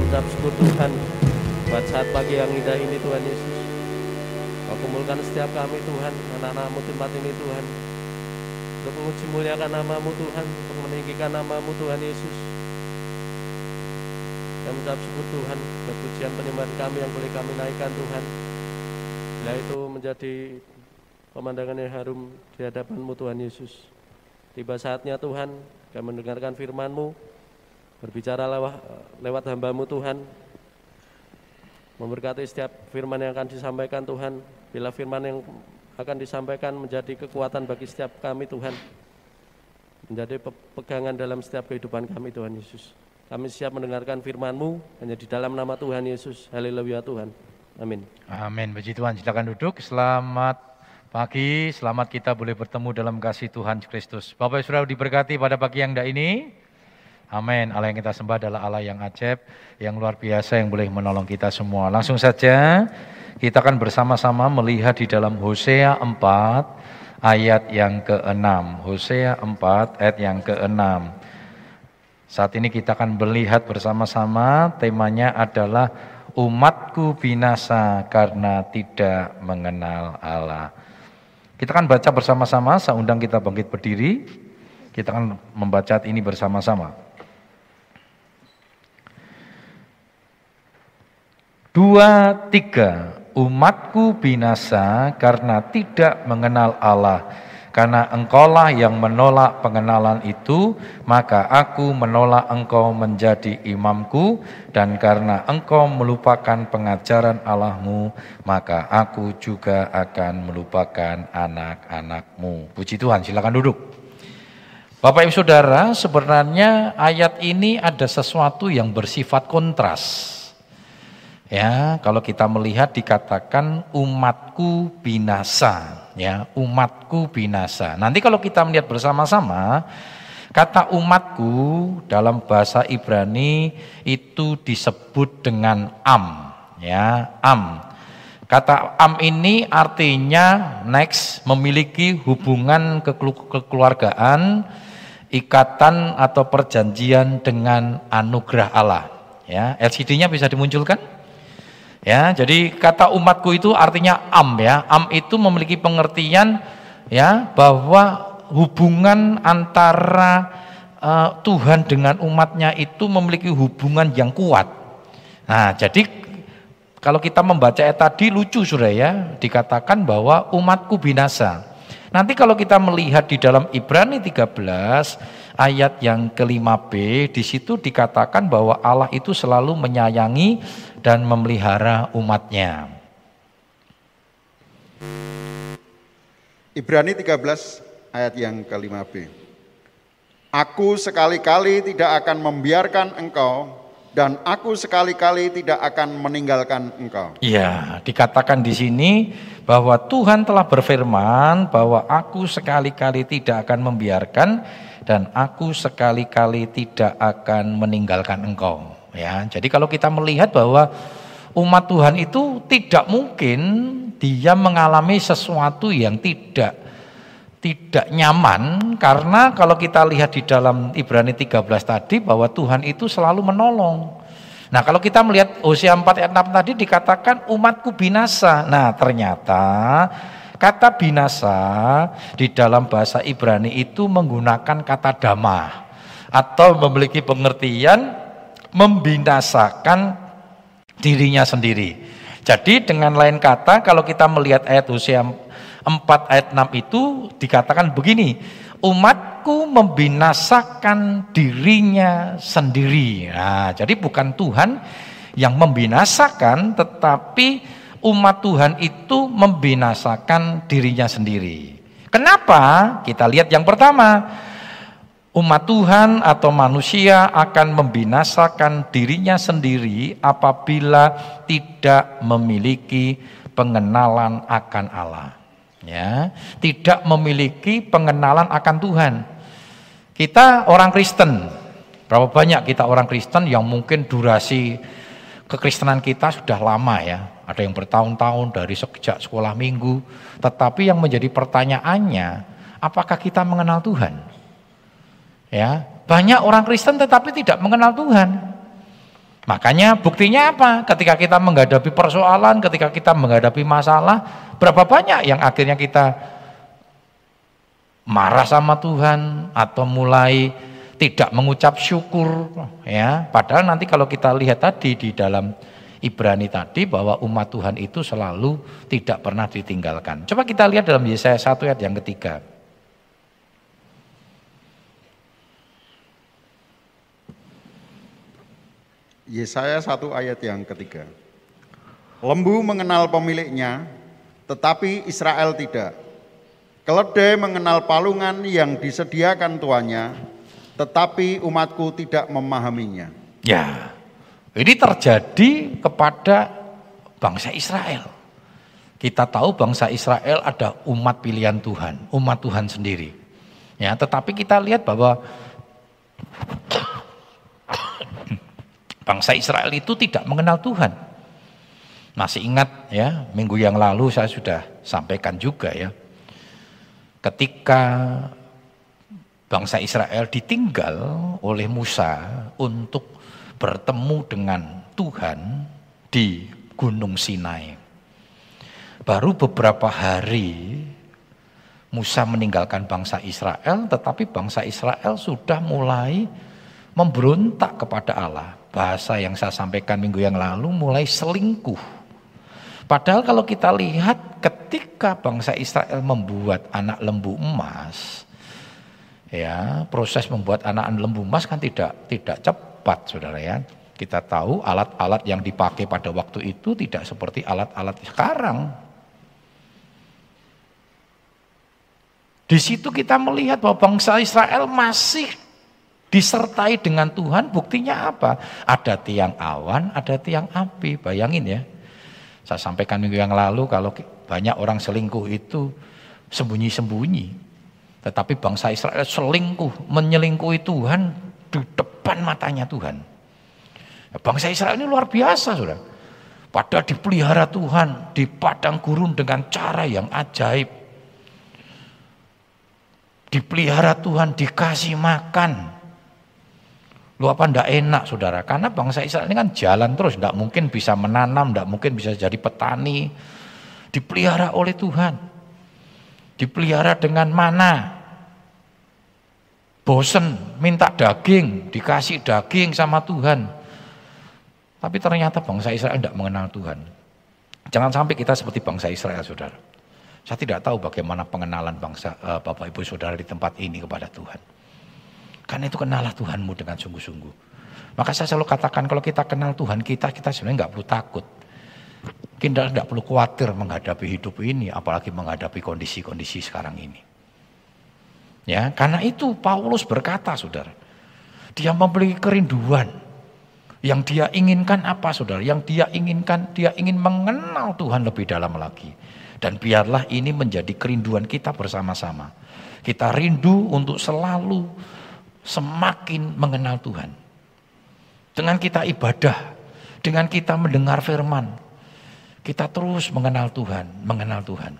Kami ucap syukur Tuhan buat saat pagi yang indah ini Tuhan Yesus. Kau kumpulkan setiap kami Tuhan, anak-anakmu tempat ini Tuhan. Untuk menguji muliakan namamu Tuhan, untuk meninggikan namamu Tuhan Yesus. Kami ucap syukur Tuhan, buat pujian penyembahan kami yang boleh kami naikkan Tuhan. Bila itu menjadi pemandangan yang harum di hadapanmu Tuhan Yesus. Tiba saatnya Tuhan, kami mendengarkan firman-Mu, berbicara lewat, lewat hambamu Tuhan, memberkati setiap firman yang akan disampaikan Tuhan, bila firman yang akan disampaikan menjadi kekuatan bagi setiap kami Tuhan, menjadi pegangan dalam setiap kehidupan kami Tuhan Yesus. Kami siap mendengarkan firman-Mu hanya di dalam nama Tuhan Yesus. Haleluya Tuhan. Amin. Amin. Puji Tuhan. Silakan duduk. Selamat pagi. Selamat kita boleh bertemu dalam kasih Tuhan Kristus. Bapak Saudara diberkati pada pagi yang indah ini. Amin. Allah yang kita sembah adalah Allah yang ajaib, yang luar biasa yang boleh menolong kita semua. Langsung saja kita akan bersama-sama melihat di dalam Hosea 4 ayat yang ke-6. Hosea 4 ayat yang ke-6. Saat ini kita akan melihat bersama-sama temanya adalah umatku binasa karena tidak mengenal Allah. Kita akan baca bersama-sama, saya undang kita bangkit berdiri. Kita akan membaca ini bersama-sama. Dua, tiga, umatku binasa karena tidak mengenal Allah karena engkaulah yang menolak pengenalan itu, maka aku menolak engkau menjadi imamku, dan karena engkau melupakan pengajaran Allahmu, maka aku juga akan melupakan anak-anakmu. Puji Tuhan, silakan duduk. Bapak Ibu Saudara, sebenarnya ayat ini ada sesuatu yang bersifat kontras. Ya, kalau kita melihat dikatakan umatku binasa, ya, umatku binasa. Nanti kalau kita melihat bersama-sama, kata umatku dalam bahasa Ibrani itu disebut dengan am, ya, am. Kata am ini artinya next memiliki hubungan kekeluargaan, ikatan atau perjanjian dengan anugerah Allah. Ya, LCD-nya bisa dimunculkan? Ya, jadi kata umatku itu artinya am ya. Am itu memiliki pengertian ya bahwa hubungan antara uh, Tuhan dengan umatnya itu memiliki hubungan yang kuat. Nah, jadi kalau kita membaca ayat tadi lucu sudah ya, dikatakan bahwa umatku binasa. Nanti kalau kita melihat di dalam Ibrani 13 ayat yang kelima B, di situ dikatakan bahwa Allah itu selalu menyayangi dan memelihara umatnya. Ibrani 13 ayat yang kelima B. Aku sekali-kali tidak akan membiarkan engkau dan aku sekali-kali tidak akan meninggalkan engkau. Iya, dikatakan di sini bahwa Tuhan telah berfirman bahwa aku sekali-kali tidak akan membiarkan dan aku sekali-kali tidak akan meninggalkan engkau ya. Jadi kalau kita melihat bahwa umat Tuhan itu tidak mungkin dia mengalami sesuatu yang tidak tidak nyaman karena kalau kita lihat di dalam Ibrani 13 tadi bahwa Tuhan itu selalu menolong. Nah, kalau kita melihat Hosea 4 ayat 6 tadi dikatakan umatku binasa. Nah, ternyata kata binasa di dalam bahasa Ibrani itu menggunakan kata damah atau memiliki pengertian membinasakan dirinya sendiri. Jadi dengan lain kata kalau kita melihat ayat Hosea 4 ayat 6 itu dikatakan begini, umatku membinasakan dirinya sendiri. Nah, jadi bukan Tuhan yang membinasakan tetapi umat Tuhan itu membinasakan dirinya sendiri. Kenapa? Kita lihat yang pertama, umat Tuhan atau manusia akan membinasakan dirinya sendiri apabila tidak memiliki pengenalan akan Allah. Ya, tidak memiliki pengenalan akan Tuhan. Kita orang Kristen. Berapa banyak kita orang Kristen yang mungkin durasi kekristenan kita sudah lama ya. Ada yang bertahun-tahun dari sejak sekolah minggu. Tetapi yang menjadi pertanyaannya, apakah kita mengenal Tuhan? Ya, banyak orang Kristen tetapi tidak mengenal Tuhan. Makanya buktinya apa? Ketika kita menghadapi persoalan, ketika kita menghadapi masalah, berapa banyak yang akhirnya kita marah sama Tuhan atau mulai tidak mengucap syukur ya. Padahal nanti kalau kita lihat tadi di dalam Ibrani tadi bahwa umat Tuhan itu selalu tidak pernah ditinggalkan. Coba kita lihat dalam Yesaya 1 ayat yang ketiga. Yesaya 1 ayat yang ketiga. Lembu mengenal pemiliknya, tetapi Israel tidak. Keledai mengenal palungan yang disediakan tuannya, tetapi umatku tidak memahaminya. Ya, ini terjadi kepada bangsa Israel. Kita tahu bangsa Israel ada umat pilihan Tuhan, umat Tuhan sendiri. Ya, tetapi kita lihat bahwa Bangsa Israel itu tidak mengenal Tuhan. Masih ingat ya, minggu yang lalu saya sudah sampaikan juga ya. Ketika bangsa Israel ditinggal oleh Musa untuk bertemu dengan Tuhan di Gunung Sinai. Baru beberapa hari Musa meninggalkan bangsa Israel, tetapi bangsa Israel sudah mulai memberontak kepada Allah bahasa yang saya sampaikan minggu yang lalu mulai selingkuh. Padahal kalau kita lihat ketika bangsa Israel membuat anak lembu emas, ya proses membuat anak lembu emas kan tidak tidak cepat, saudara ya. Kita tahu alat-alat yang dipakai pada waktu itu tidak seperti alat-alat sekarang. Di situ kita melihat bahwa bangsa Israel masih disertai dengan Tuhan buktinya apa? Ada tiang awan, ada tiang api. Bayangin ya. Saya sampaikan minggu yang lalu kalau banyak orang selingkuh itu sembunyi-sembunyi. Tetapi bangsa Israel selingkuh, menyelingkuhi Tuhan di depan matanya Tuhan. Bangsa Israel ini luar biasa sudah. Pada dipelihara Tuhan di padang gurun dengan cara yang ajaib. Dipelihara Tuhan, dikasih makan, Lu apa ndak enak saudara? Karena bangsa Israel ini kan jalan terus, ndak mungkin bisa menanam, ndak mungkin bisa jadi petani. Dipelihara oleh Tuhan. Dipelihara dengan mana? Bosen, minta daging, dikasih daging sama Tuhan. Tapi ternyata bangsa Israel tidak mengenal Tuhan. Jangan sampai kita seperti bangsa Israel, saudara. Saya tidak tahu bagaimana pengenalan bangsa uh, Bapak Ibu Saudara di tempat ini kepada Tuhan. Karena itu kenalah Tuhanmu dengan sungguh-sungguh. Maka saya selalu katakan kalau kita kenal Tuhan kita, kita sebenarnya nggak perlu takut. Kita nggak perlu khawatir menghadapi hidup ini, apalagi menghadapi kondisi-kondisi sekarang ini. Ya, karena itu Paulus berkata, saudara, dia memiliki kerinduan. Yang dia inginkan apa, saudara? Yang dia inginkan, dia ingin mengenal Tuhan lebih dalam lagi. Dan biarlah ini menjadi kerinduan kita bersama-sama. Kita rindu untuk selalu semakin mengenal Tuhan. Dengan kita ibadah, dengan kita mendengar firman, kita terus mengenal Tuhan, mengenal Tuhan.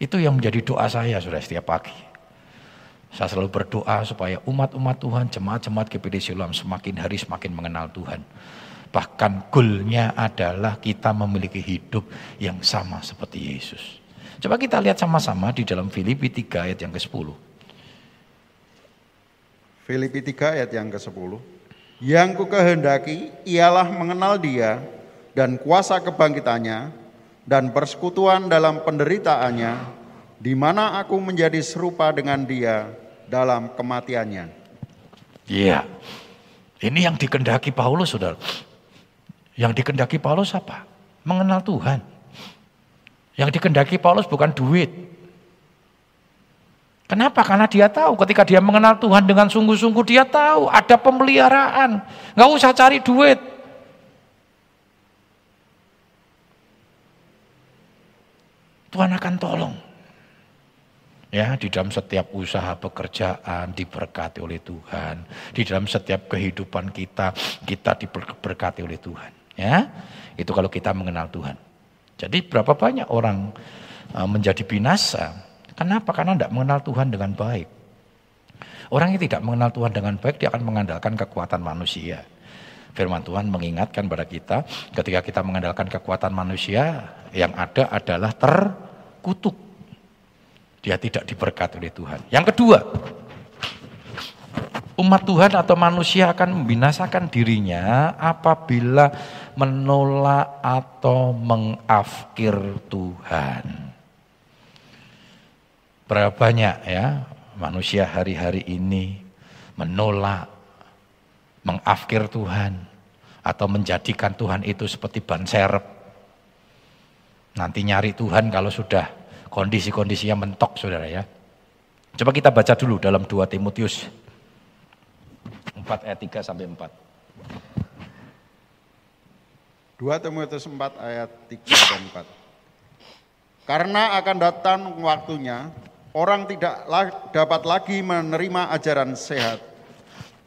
Itu yang menjadi doa saya sudah setiap pagi. Saya selalu berdoa supaya umat-umat Tuhan, jemaat-jemaat GPD Siloam semakin hari semakin mengenal Tuhan. Bahkan goalnya adalah kita memiliki hidup yang sama seperti Yesus. Coba kita lihat sama-sama di dalam Filipi 3 ayat yang ke-10. Filipi 3 ayat yang ke-10. Yang ku kehendaki ialah mengenal dia dan kuasa kebangkitannya dan persekutuan dalam penderitaannya di mana aku menjadi serupa dengan dia dalam kematiannya. Iya. Ini yang dikendaki Paulus, Saudara. Yang dikendaki Paulus apa? Mengenal Tuhan. Yang dikendaki Paulus bukan duit, Kenapa? Karena dia tahu ketika dia mengenal Tuhan dengan sungguh-sungguh dia tahu ada pemeliharaan. Nggak usah cari duit. Tuhan akan tolong. Ya, di dalam setiap usaha pekerjaan diberkati oleh Tuhan. Di dalam setiap kehidupan kita, kita diberkati oleh Tuhan. Ya, itu kalau kita mengenal Tuhan. Jadi berapa banyak orang uh, menjadi binasa Kenapa? Karena tidak mengenal Tuhan dengan baik. Orang yang tidak mengenal Tuhan dengan baik, dia akan mengandalkan kekuatan manusia. Firman Tuhan mengingatkan pada kita ketika kita mengandalkan kekuatan manusia yang ada adalah terkutuk. Dia tidak diberkati oleh Tuhan. Yang kedua, umat Tuhan atau manusia akan membinasakan dirinya apabila menolak atau mengafkir Tuhan. Berapa banyak ya manusia hari-hari ini menolak, mengafkir Tuhan, atau menjadikan Tuhan itu seperti ban serep. Nanti nyari Tuhan kalau sudah kondisi-kondisinya mentok saudara ya. Coba kita baca dulu dalam 2 Timotius 4 ayat 3 sampai 4. 2 Timotius 4 ayat 3 dan 4. Karena akan datang waktunya orang tidak dapat lagi menerima ajaran sehat.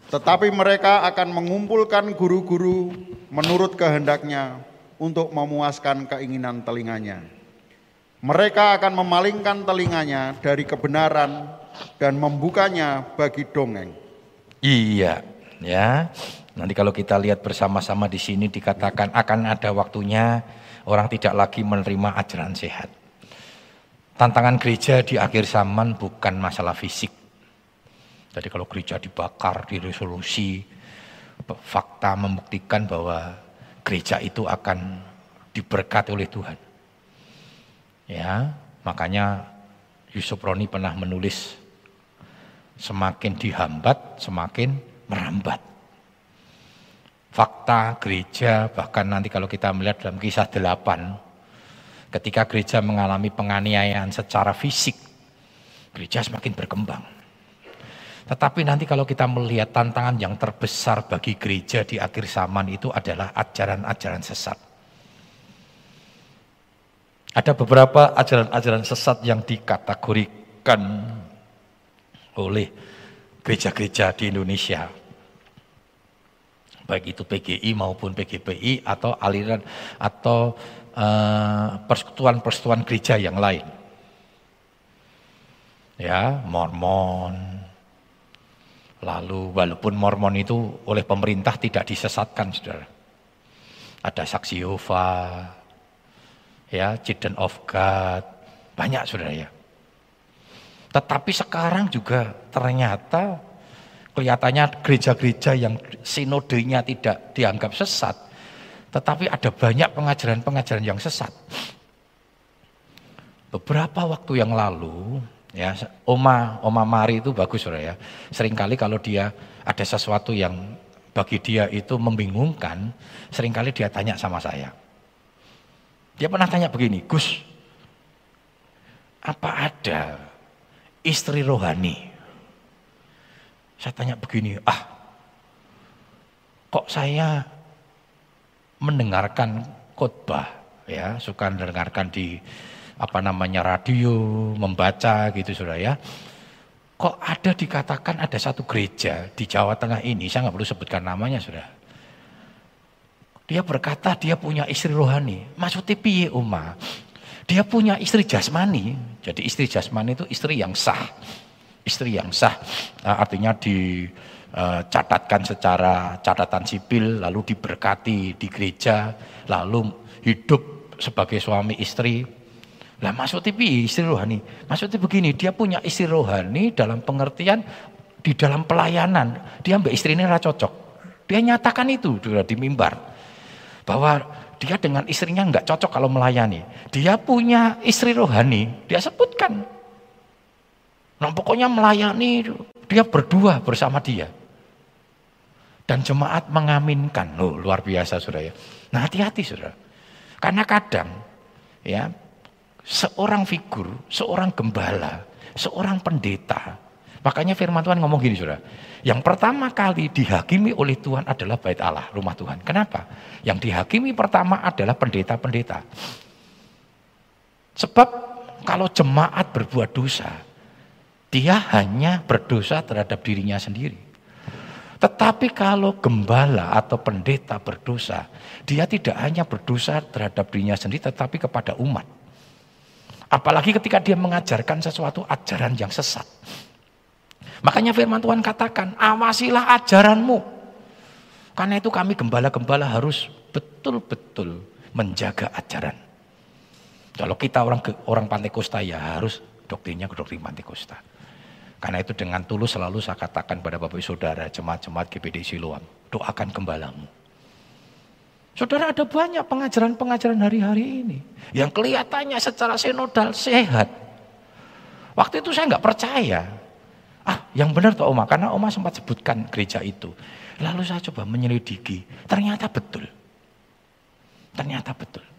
Tetapi mereka akan mengumpulkan guru-guru menurut kehendaknya untuk memuaskan keinginan telinganya. Mereka akan memalingkan telinganya dari kebenaran dan membukanya bagi dongeng. Iya, ya. Nanti kalau kita lihat bersama-sama di sini dikatakan akan ada waktunya orang tidak lagi menerima ajaran sehat. Tantangan gereja di akhir zaman bukan masalah fisik. Jadi kalau gereja dibakar, diresolusi, fakta membuktikan bahwa gereja itu akan diberkati oleh Tuhan. Ya, makanya Yusuf Roni pernah menulis semakin dihambat, semakin merambat. Fakta gereja bahkan nanti kalau kita melihat dalam kisah delapan Ketika gereja mengalami penganiayaan secara fisik, gereja semakin berkembang. Tetapi nanti kalau kita melihat tantangan yang terbesar bagi gereja di akhir zaman itu adalah ajaran-ajaran sesat. Ada beberapa ajaran-ajaran sesat yang dikategorikan oleh gereja-gereja di Indonesia. Baik itu PGI maupun PGPI atau aliran atau persekutuan-persekutuan gereja yang lain. Ya, Mormon. Lalu walaupun Mormon itu oleh pemerintah tidak disesatkan, Saudara. Ada saksi Yehova, ya, Children of God, banyak Saudara ya. Tetapi sekarang juga ternyata kelihatannya gereja-gereja yang sinodenya tidak dianggap sesat, tetapi ada banyak pengajaran-pengajaran yang sesat. Beberapa waktu yang lalu, ya Oma Oma Mari itu bagus saudara ya. Seringkali kalau dia ada sesuatu yang bagi dia itu membingungkan, sering kali dia tanya sama saya. Dia pernah tanya begini, Gus, apa ada istri rohani? Saya tanya begini, ah, kok saya mendengarkan khotbah ya. Suka mendengarkan di apa namanya radio membaca gitu sudah ya. Kok ada dikatakan ada satu gereja di Jawa Tengah ini saya nggak perlu sebutkan namanya sudah dia berkata dia punya istri rohani. Maksudnya piye Uma? Dia punya istri jasmani. Jadi istri jasmani itu istri yang sah. Istri yang sah. Nah, artinya di catatkan secara catatan sipil, lalu diberkati di gereja, lalu hidup sebagai suami istri. Lah maksudnya istri rohani? Maksudnya begini, dia punya istri rohani dalam pengertian di dalam pelayanan. Dia mbak istrinya ra cocok. Dia nyatakan itu di mimbar. Bahwa dia dengan istrinya nggak cocok kalau melayani. Dia punya istri rohani, dia sebutkan. Nah pokoknya melayani, dia berdua bersama dia. Dan jemaat mengaminkan. Oh, luar biasa saudara ya. Nah hati-hati saudara. Karena kadang ya seorang figur, seorang gembala, seorang pendeta. Makanya firman Tuhan ngomong gini saudara. Yang pertama kali dihakimi oleh Tuhan adalah bait Allah, rumah Tuhan. Kenapa? Yang dihakimi pertama adalah pendeta-pendeta. Sebab kalau jemaat berbuat dosa, dia hanya berdosa terhadap dirinya sendiri. Tetapi kalau gembala atau pendeta berdosa, dia tidak hanya berdosa terhadap dirinya sendiri tetapi kepada umat. Apalagi ketika dia mengajarkan sesuatu ajaran yang sesat. Makanya firman Tuhan katakan, awasilah ajaranmu. Karena itu kami gembala-gembala harus betul-betul menjaga ajaran. Kalau kita orang orang Pantai Kosta ya harus doktrinnya ke doktrin Pantai Kosta. Karena itu dengan tulus selalu saya katakan pada Bapak Saudara, jemaat-jemaat GPD Siloam, doakan gembalamu. Saudara ada banyak pengajaran-pengajaran hari-hari ini yang kelihatannya secara sinodal sehat. Waktu itu saya nggak percaya. Ah, yang benar tuh Oma, karena Oma sempat sebutkan gereja itu. Lalu saya coba menyelidiki, ternyata betul. Ternyata betul.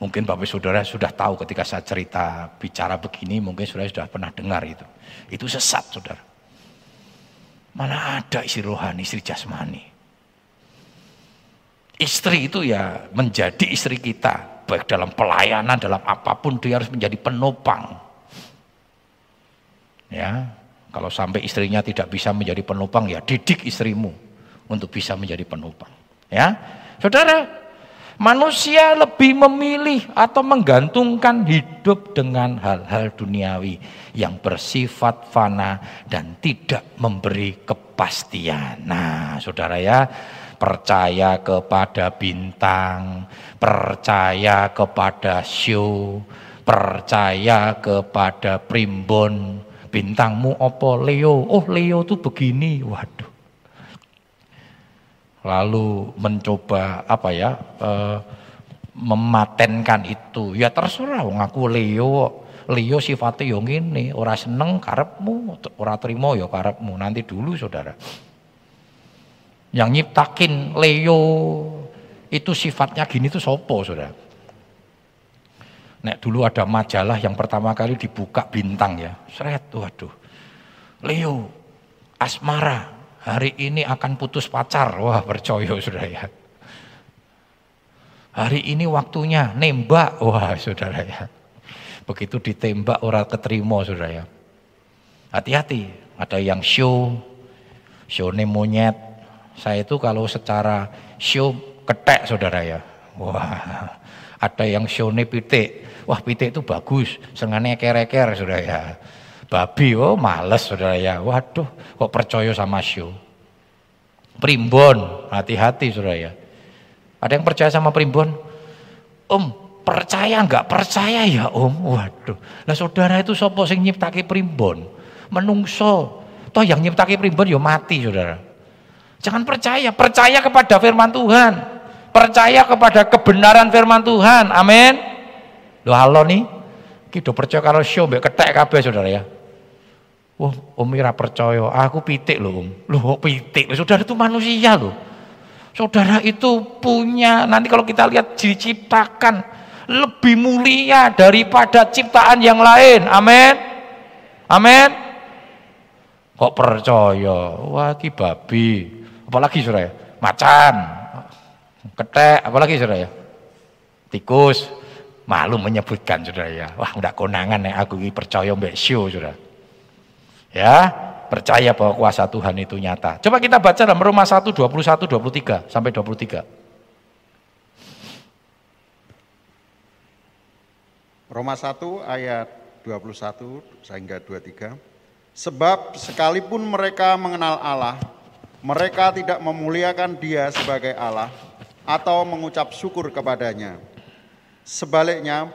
Mungkin Bapak Saudara sudah tahu ketika saya cerita bicara begini, mungkin Saudara sudah pernah dengar itu. Itu sesat Saudara. Mana ada istri rohani, istri jasmani. Istri itu ya menjadi istri kita, baik dalam pelayanan, dalam apa pun dia harus menjadi penopang. Ya, kalau sampai istrinya tidak bisa menjadi penopang, ya didik istrimu untuk bisa menjadi penopang. Ya, saudara, Manusia lebih memilih atau menggantungkan hidup dengan hal-hal duniawi yang bersifat fana dan tidak memberi kepastian. Nah, saudara ya, percaya kepada bintang, percaya kepada show, percaya kepada primbon, bintangmu opo Leo, oh Leo tuh begini, waduh lalu mencoba apa ya e, mematenkan itu. Ya terserah wong aku Leo Leo sifatnya yang ini ora seneng karepmu ora terima ya karepmu. Nanti dulu saudara. Yang nyiptakin Leo itu sifatnya gini tuh sopo saudara? Nek dulu ada majalah yang pertama kali dibuka bintang ya seret waduh. Leo asmara hari ini akan putus pacar. Wah percaya saudara ya. Hari ini waktunya nembak. Wah saudara ya. Begitu ditembak orang keterima saudara ya. Hati-hati. Ada yang show. Show monyet. Saya itu kalau secara show ketek saudara ya. Wah ada yang show pitik. Wah pitik itu bagus. Sengannya kereker saudara ya babi, oh males saudara ya. Waduh, kok percaya sama show. Primbon, hati-hati saudara ya. Ada yang percaya sama primbon? Om, percaya nggak percaya ya om? Waduh, lah saudara itu sopo sing nyiptake primbon? Menungso. Toh yang nyiptake primbon ya mati saudara. Jangan percaya, percaya kepada firman Tuhan. Percaya kepada kebenaran firman Tuhan. Amin. Loh halo nih, kita percaya kalau show ketek kabeh saudara ya. Wah, Om ora percaya, aku pitik loh Om. Loh, pitik? Saudara itu manusia loh. Saudara itu punya, nanti kalau kita lihat diciptakan lebih mulia daripada ciptaan yang lain. Amin. Amin. Kok percaya? Wah, ki babi. Apalagi saudara ya? Macan. Ketek, apalagi saudara ya? Tikus. Malu menyebutkan saudara ya. Wah, enggak konangan ya aku percaya mbak show saudara. Ya, percaya bahwa kuasa Tuhan itu nyata. Coba kita baca dalam Roma 1 21 23 sampai 23. Roma 1 ayat 21 sehingga 23. Sebab sekalipun mereka mengenal Allah, mereka tidak memuliakan Dia sebagai Allah atau mengucap syukur kepadanya. Sebaliknya,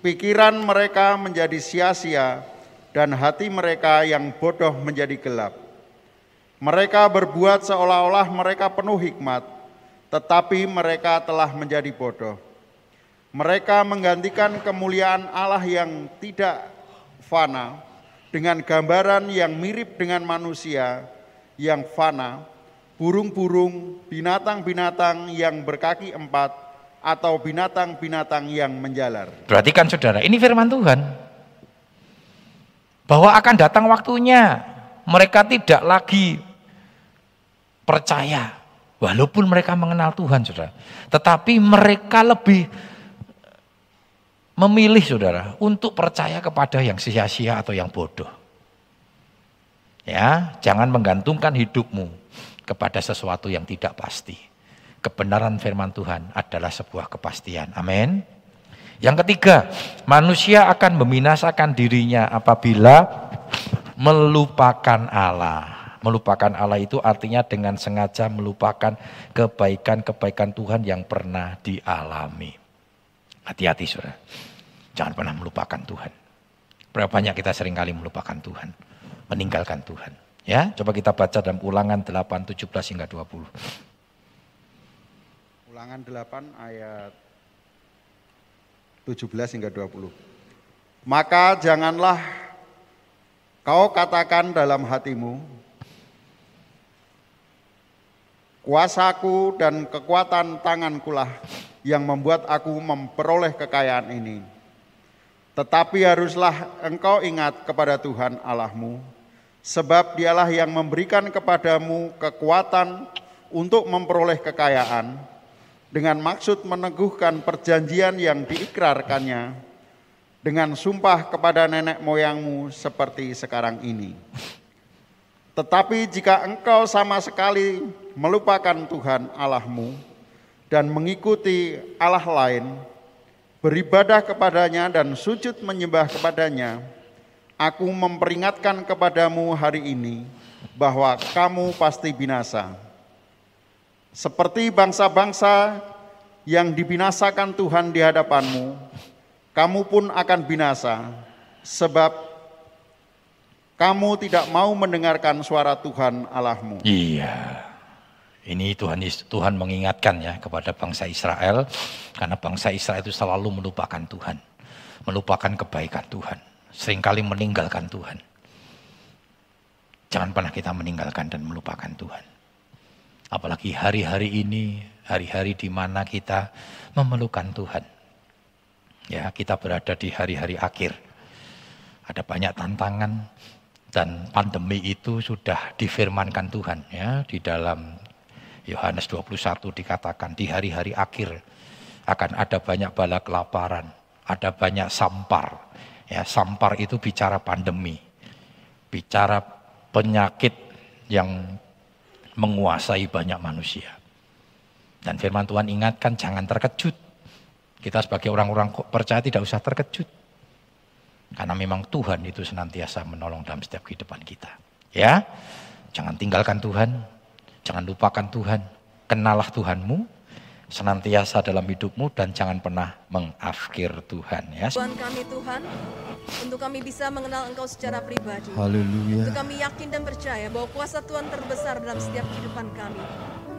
pikiran mereka menjadi sia-sia dan hati mereka yang bodoh menjadi gelap. Mereka berbuat seolah-olah mereka penuh hikmat, tetapi mereka telah menjadi bodoh. Mereka menggantikan kemuliaan Allah yang tidak fana dengan gambaran yang mirip dengan manusia yang fana, burung-burung, binatang-binatang yang berkaki empat, atau binatang-binatang yang menjalar. Perhatikan saudara, ini firman Tuhan bahwa akan datang waktunya. Mereka tidak lagi percaya. Walaupun mereka mengenal Tuhan Saudara. Tetapi mereka lebih memilih Saudara untuk percaya kepada yang sia-sia atau yang bodoh. Ya jangan menggantungkan hidupmu kepada sesuatu yang tidak pasti. Kebenaran firman Tuhan adalah sebuah kepastian. Amin yang ketiga, manusia akan membinasakan dirinya apabila melupakan Allah. Melupakan Allah itu artinya dengan sengaja melupakan kebaikan-kebaikan Tuhan yang pernah dialami. Hati-hati saudara. Jangan pernah melupakan Tuhan. Berapa banyak kita sering kali melupakan Tuhan. Meninggalkan Tuhan. Ya, coba kita baca dalam ulangan 8, 17 hingga 20. Ulangan 8 ayat 17 hingga 20. Maka janganlah kau katakan dalam hatimu, kuasaku dan kekuatan tangankulah yang membuat aku memperoleh kekayaan ini. Tetapi haruslah engkau ingat kepada Tuhan Allahmu, sebab dialah yang memberikan kepadamu kekuatan untuk memperoleh kekayaan, dengan maksud meneguhkan perjanjian yang diikrarkannya dengan sumpah kepada nenek moyangmu seperti sekarang ini. Tetapi jika engkau sama sekali melupakan Tuhan Allahmu dan mengikuti Allah lain, beribadah kepadanya dan sujud menyembah kepadanya, aku memperingatkan kepadamu hari ini bahwa kamu pasti binasa. Seperti bangsa-bangsa yang dibinasakan Tuhan di hadapanmu, kamu pun akan binasa, sebab kamu tidak mau mendengarkan suara Tuhan Allahmu. Iya. Ini Tuhan Tuhan mengingatkan ya kepada bangsa Israel karena bangsa Israel itu selalu melupakan Tuhan, melupakan kebaikan Tuhan, sering kali meninggalkan Tuhan. Jangan pernah kita meninggalkan dan melupakan Tuhan. Apalagi hari-hari ini, hari-hari di mana kita memerlukan Tuhan. Ya, kita berada di hari-hari akhir. Ada banyak tantangan dan pandemi itu sudah difirmankan Tuhan ya di dalam Yohanes 21 dikatakan di hari-hari akhir akan ada banyak bala kelaparan, ada banyak sampar. Ya, sampar itu bicara pandemi. Bicara penyakit yang menguasai banyak manusia. Dan firman Tuhan ingatkan jangan terkejut. Kita sebagai orang-orang percaya tidak usah terkejut. Karena memang Tuhan itu senantiasa menolong dalam setiap kehidupan kita. Ya, jangan tinggalkan Tuhan, jangan lupakan Tuhan, kenalah Tuhanmu, senantiasa dalam hidupmu dan jangan pernah mengafkir Tuhan ya. Tuhan kami Tuhan, untuk kami bisa mengenal Engkau secara pribadi. Haleluya. Untuk kami yakin dan percaya bahwa kuasa Tuhan terbesar dalam setiap kehidupan kami.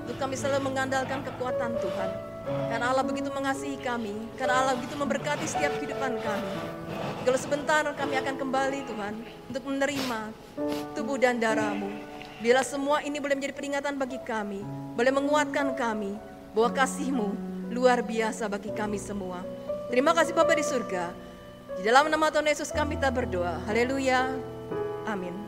Untuk kami selalu mengandalkan kekuatan Tuhan. Karena Allah begitu mengasihi kami, karena Allah begitu memberkati setiap kehidupan kami. Kalau sebentar kami akan kembali Tuhan untuk menerima tubuh dan darahmu. Bila semua ini boleh menjadi peringatan bagi kami, boleh menguatkan kami bahwa kasihmu luar biasa bagi kami semua. Terima kasih Bapa di surga. Di dalam nama Tuhan Yesus kami tak berdoa. Haleluya. Amin.